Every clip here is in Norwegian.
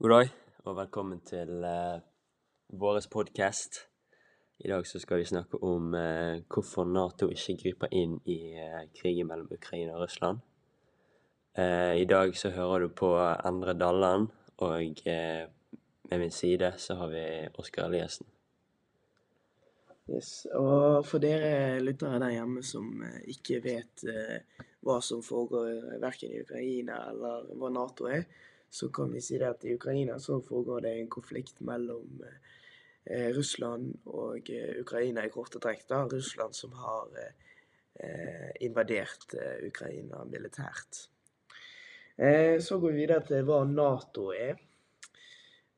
God dag, og velkommen til uh, vår podkast. I dag så skal vi snakke om uh, hvorfor Nato ikke griper inn i uh, krigen mellom Ukraina og Russland. Uh, I dag så hører du på Endre Dalland, og med min side så har vi Oskar Eliassen. Yes, og for dere lyttere der hjemme som ikke vet hva som foregår verken i Ukraina eller hva Nato er, så kan vi si det at i Ukraina så foregår det en konflikt mellom eh, Russland og eh, Ukraina i korte trekk. da, Russland som har eh, invadert eh, Ukraina militært. Eh, så går vi videre til hva Nato er.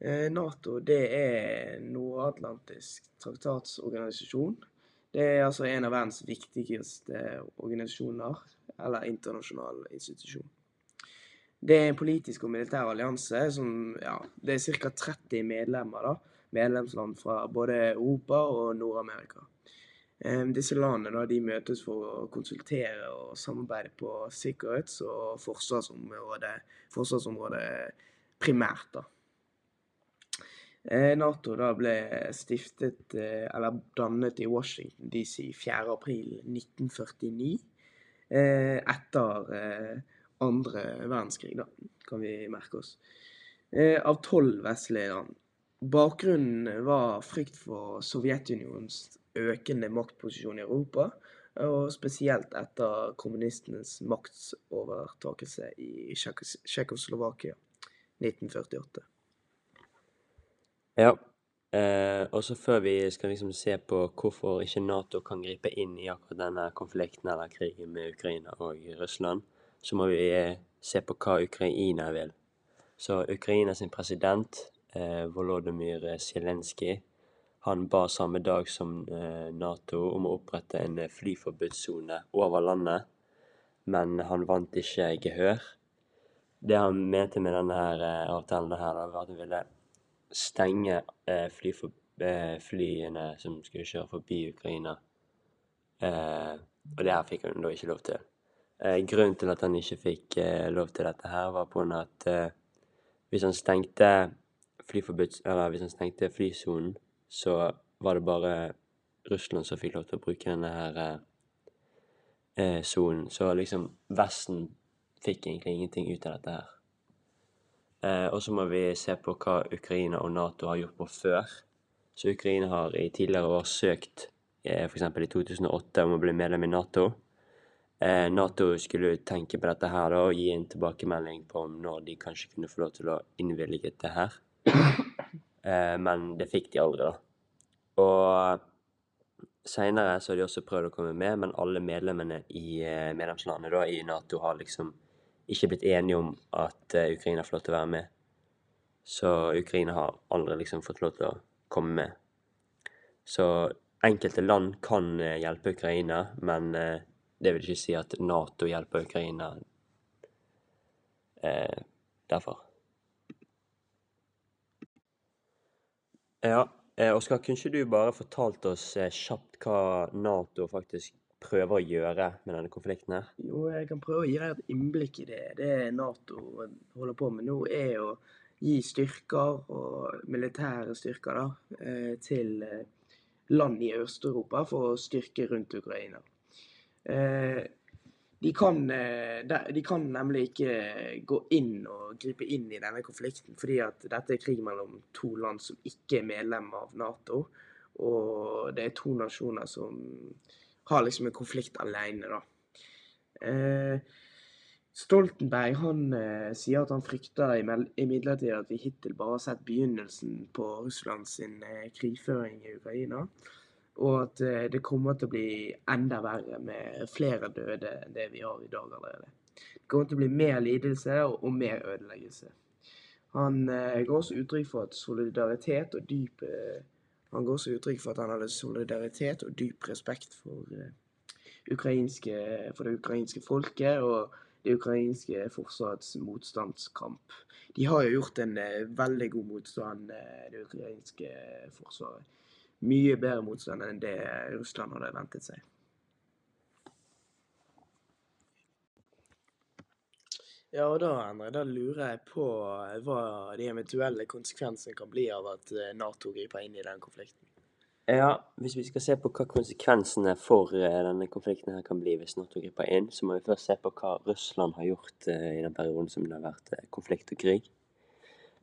Eh, Nato det er nordatlantisk traktatsorganisasjon. Det er altså en av verdens viktigste organisasjoner, eller internasjonal institusjon. Det er en politisk og militær allianse som ja, Det er ca. 30 medlemmer, da. Medlemsland fra både Europa og Nord-Amerika. Um, disse landene da, de møtes for å konsultere og samarbeide på sikkerhets- og forsvarsområdet, forsvarsområdet primært. da. Eh, Nato da ble stiftet, eh, eller dannet i Washington DC 4.4.1949. Eh, etter andre verdenskrig, da, kan vi merke oss. Eh, av tolv vestlige land. Bakgrunnen var frykt for Sovjetunionens økende maktposisjon i Europa, og spesielt etter kommunistenes maktsovertakelse i Tsjekkoslovakia 1948. Ja, eh, også før vi skal liksom se på hvorfor ikke Nato kan gripe inn i akkurat denne konflikten eller krigen med Ukraina og Russland, så må vi eh, se på hva Ukraina vil. Så Ukrainas president, eh, Volodymyr Zelenskyj, han ba samme dag som eh, Nato om å opprette en flyforbudssone over landet, men han vant ikke gehør. Det han mente med denne her, avtalen her, var at han ville stenge flyfor, flyene som skulle kjøre forbi Ukraina. og det her fikk han da ikke lov til. Eh, grunnen til at han ikke fikk eh, lov til dette her, var på at eh, hvis han stengte. Eller hvis han stengte flysonen, så var det bare Russland som fikk lov til å bruke denne her sonen. Så liksom Vesten fikk egentlig ingenting ut av dette her. Og så må vi se på hva Ukraina og Nato har gjort på før. Så Ukraina har i tidligere år søkt, eh, f.eks. i 2008, om å bli medlem i Nato. Eh, Nato skulle tenke på dette her og gi en tilbakemelding på om når de kanskje kunne få lov til å innvilge det her. Eh, men det fikk de aldri, da. Og seinere så har de også prøvd å komme med, men alle medlemmene i eh, medlemslandet da, i Nato har liksom ikke blitt enige om at Ukraina får lov til å være med. Så Ukraina har aldri liksom fått lov til å komme med. Så enkelte land kan hjelpe Ukraina, men det vil ikke si at Nato hjelper Ukraina eh, derfor. Ja, eh, Oskar, kunne ikke du bare fortalt oss eh, kjapt hva Nato faktisk prøver å gjøre med denne konflikten her? Jo, jeg kan prøve å gi deg et innblikk i det. Det Nato holder på med nå, er å gi styrker og militære styrker da, eh, til eh, land i Øst-Europa for å styrke rundt Ukraina. Eh, de kan, eh, de kan, nemlig ikke gå inn og gripe inn i denne konflikten, fordi at dette er krig mellom to land som ikke er medlem av Nato. Og det er to nasjoner som har liksom en konflikt alene, da. Eh, Stoltenberg han sier at han frykter imidlertid at vi hittil bare har sett begynnelsen på Russlands krigføring i Ukraina. Og at eh, det kommer til å bli enda verre med flere døde enn det vi har i dag allerede. Det kommer til å bli mer lidelse og, mer ødeleggelse. Han eh, ga også uttrykk for at solidaritet og dyp eh, Han går også uttrykk for at han hadde solidaritet og dyp respekt for, uh, for det ukrainske folket og det ukrainske forsvarets motstandskamp. De har jo gjort en veldig god motstand, det ukrainske forsvaret mye bedre motstand enn det Russland hadde ventet seg. Ja, og da, Endre, da lurer jeg på hva de eventuelle konsekvensene kan bli av at eh, Nato griper inn i den konflikten. Ja, hvis vi skal se på hva konsekvensene for eh, denne konflikten her kan bli hvis Nato griper inn, så må vi først se på hva Russland har gjort eh, i den perioden som det har vært konflikt og krig.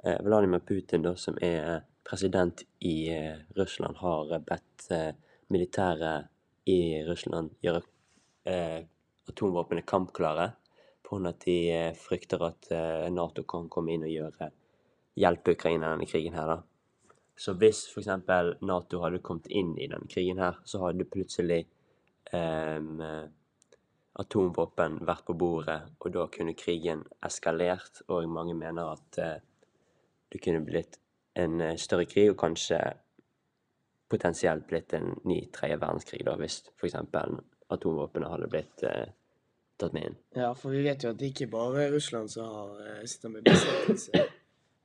Eh, Vladimir Putin, da, som er president i eh, Russland, har eh, bedt eh, militæret i Russland gjøre atomvåpnene kampklare pga. at de frykter at Nato kan komme inn og gjøre hjelpe Ukraina i denne krigen her, da. Så hvis f.eks. Nato hadde kommet inn i denne krigen her, så hadde plutselig eh, atomvåpen vært på bordet, og da kunne krigen eskalert, og mange mener at uh, det kunne blitt en eh, større krig, og kanskje potensielt blitt en ny tredje verdenskrig, da, hvis f.eks. atomvåpnene hadde blitt eh, tatt med inn. Ja, for vi vet jo at det ikke bare er Russland som har, eh, sitter med besittelse.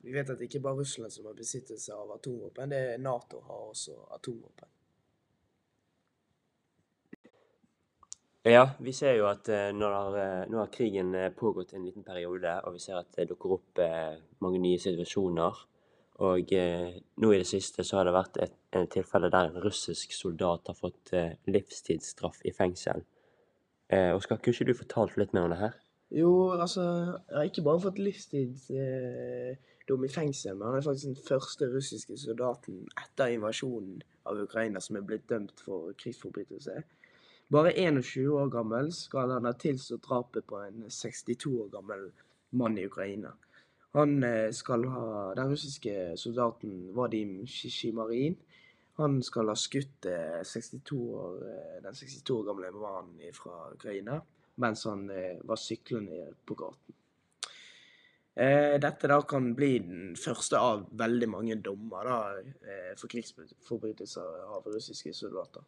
Vi vet at det ikke bare er Russland som har besittelse av atomvåpen, det er Nato har også atomvåpen. Ja, vi ser jo at eh, når, nå har krigen pågått en liten periode, og vi ser at det dukker opp mange nye situasjoner. Og eh, nå i det siste så har det vært et, et tilfelle der en russisk soldat har fått eh, livstidsstraff i fengsel. Eh, Oskar, kunne ikke du fortalt litt mer om det her? Jo, altså, jeg har ikke bare fått livstidsdom eh, i fengsel, men han er faktisk den første russiske soldaten etter invasjonen av Ukraina som er blitt dømt for krigsforbrytelse. Bare 21 år gammel skal han ha tilstått drapet på en 62 år gammel mann i Ukraina. Han eh, skal ha Den russiske soldaten Vadim Shishimarin. Han skal ha skutt eh, 62 år, eh, den 62 år gamle mannen fra Ukraina mens han eh, var syklende på gaten. Eh, dette da kan bli den første av veldig mange dommer da, eh, for krigsforbrytelser av russiske soldater.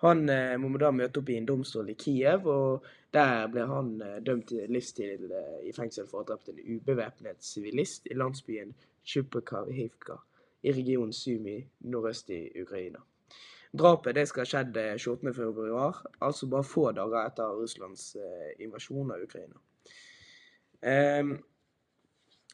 Han eh, må da møte opp i en domstol i Kiev, og der ble han eh, dømt til livstid eh, i fengsel for å ha drept en ubevæpnet sivilist i landsbyen Tsjupakavivka i regionen Sumi nordøst i Ukraina. Drapet det skal ha skjedd eh, 28.2, altså bare få dager etter Russlands eh, invasjon av Ukraina. Um,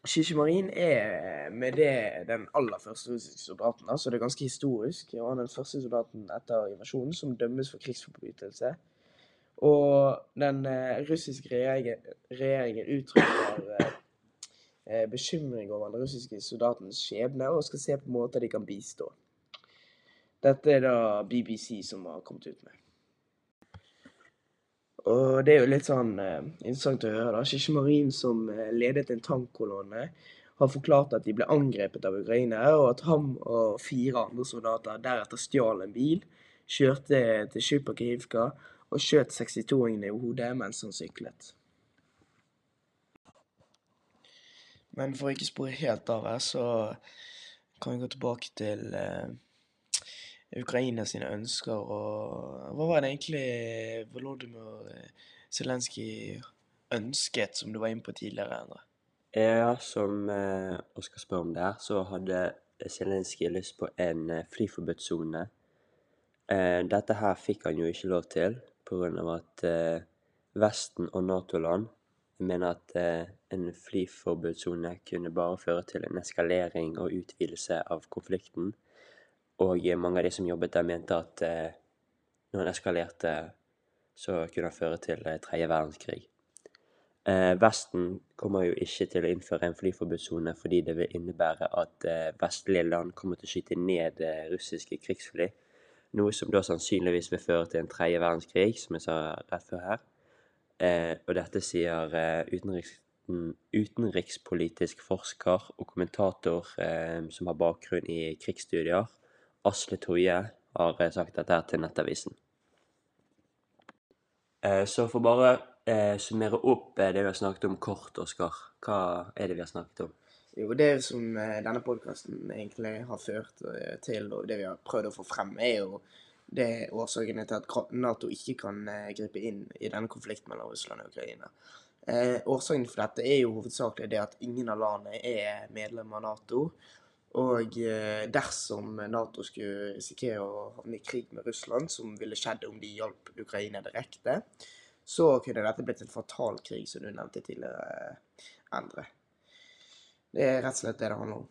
Shishimarin er med det den aller første russiske soldaten, så det er ganske historisk. Han er den første soldaten etter invasjonen som dømmes for krigsforbrytelse. Og den eh, russiske regjeringen, regjeringen uttrykker eh, eh, bekymring over den russiske soldatens skjebne og skal se på måter de kan bistå. Dette er da BBC som har kommet ut med. Og det er jo litt sånn eh, interessant å høre. da. Shishimarin, som eh, ledet en tankkolonne, har forklart at de ble angrepet av ukrainere, og at han og fire andre soldater deretter stjal en bil, kjørte til Sjupakivka og skjøt 62-åringene i hodet mens han syklet. Men for å ikke spore helt av her, så kan vi gå tilbake til eh, Ukraina sine ønsker, og hva var det egentlig Volodymyr Zelenskyj ønsket, som du var inne på tidligere, Endre? Ja, som eh, Oskar spør om der, så hadde Zelenskyj lyst på en eh, flyforbudssone. Eh, dette her fikk han jo ikke lov til, pga. at eh, Vesten og Nato-land mener at eh, en flyforbudssone kunne bare føre til en eskalering og utvidelse av konflikten. Og eh, mange av de som jobbet der, mente at eh, når han eskalerte, så kunne det føre til eh, tredje verdenskrig. Eh, Vesten kommer jo ikke til å innføre en flyforbudssone fordi det vil innebære at eh, vestlige land kommer til å skyte ned eh, russiske krigsfly. Noe som da sannsynligvis vil føre til en tredje verdenskrig, som jeg sa rett før her. Og dette sier utenriks, mm, utenrikspolitisk forsker og kommentator eh, som har bakgrunn i krigsstudier, Asle Toje, har eh, sagt dette her til Nettavisen. Eh, så for bare eh, summere opp eh, det vi har snakket om kort, Oskar. Hva er det vi har snakket om? Jo, det som denne podkasten egentlig har ført til, og det vi har prøvd å få frem, er jo det årsakene til at Nato ikke kan gripe inn i denne konflikten mellom Russland og Ukraina. Eh, årsaken for dette er jo hovedsakelig det at ingen av landene er medlem av Nato. Og eh, dersom Nato skulle risikere å havne i krig med Russland, som ville skjedd om de hjalp Ukraina direkte, så kunne dette blitt en fatal krig, som du nevnte tidligere, Endre. Det er rett og slett det det handler om.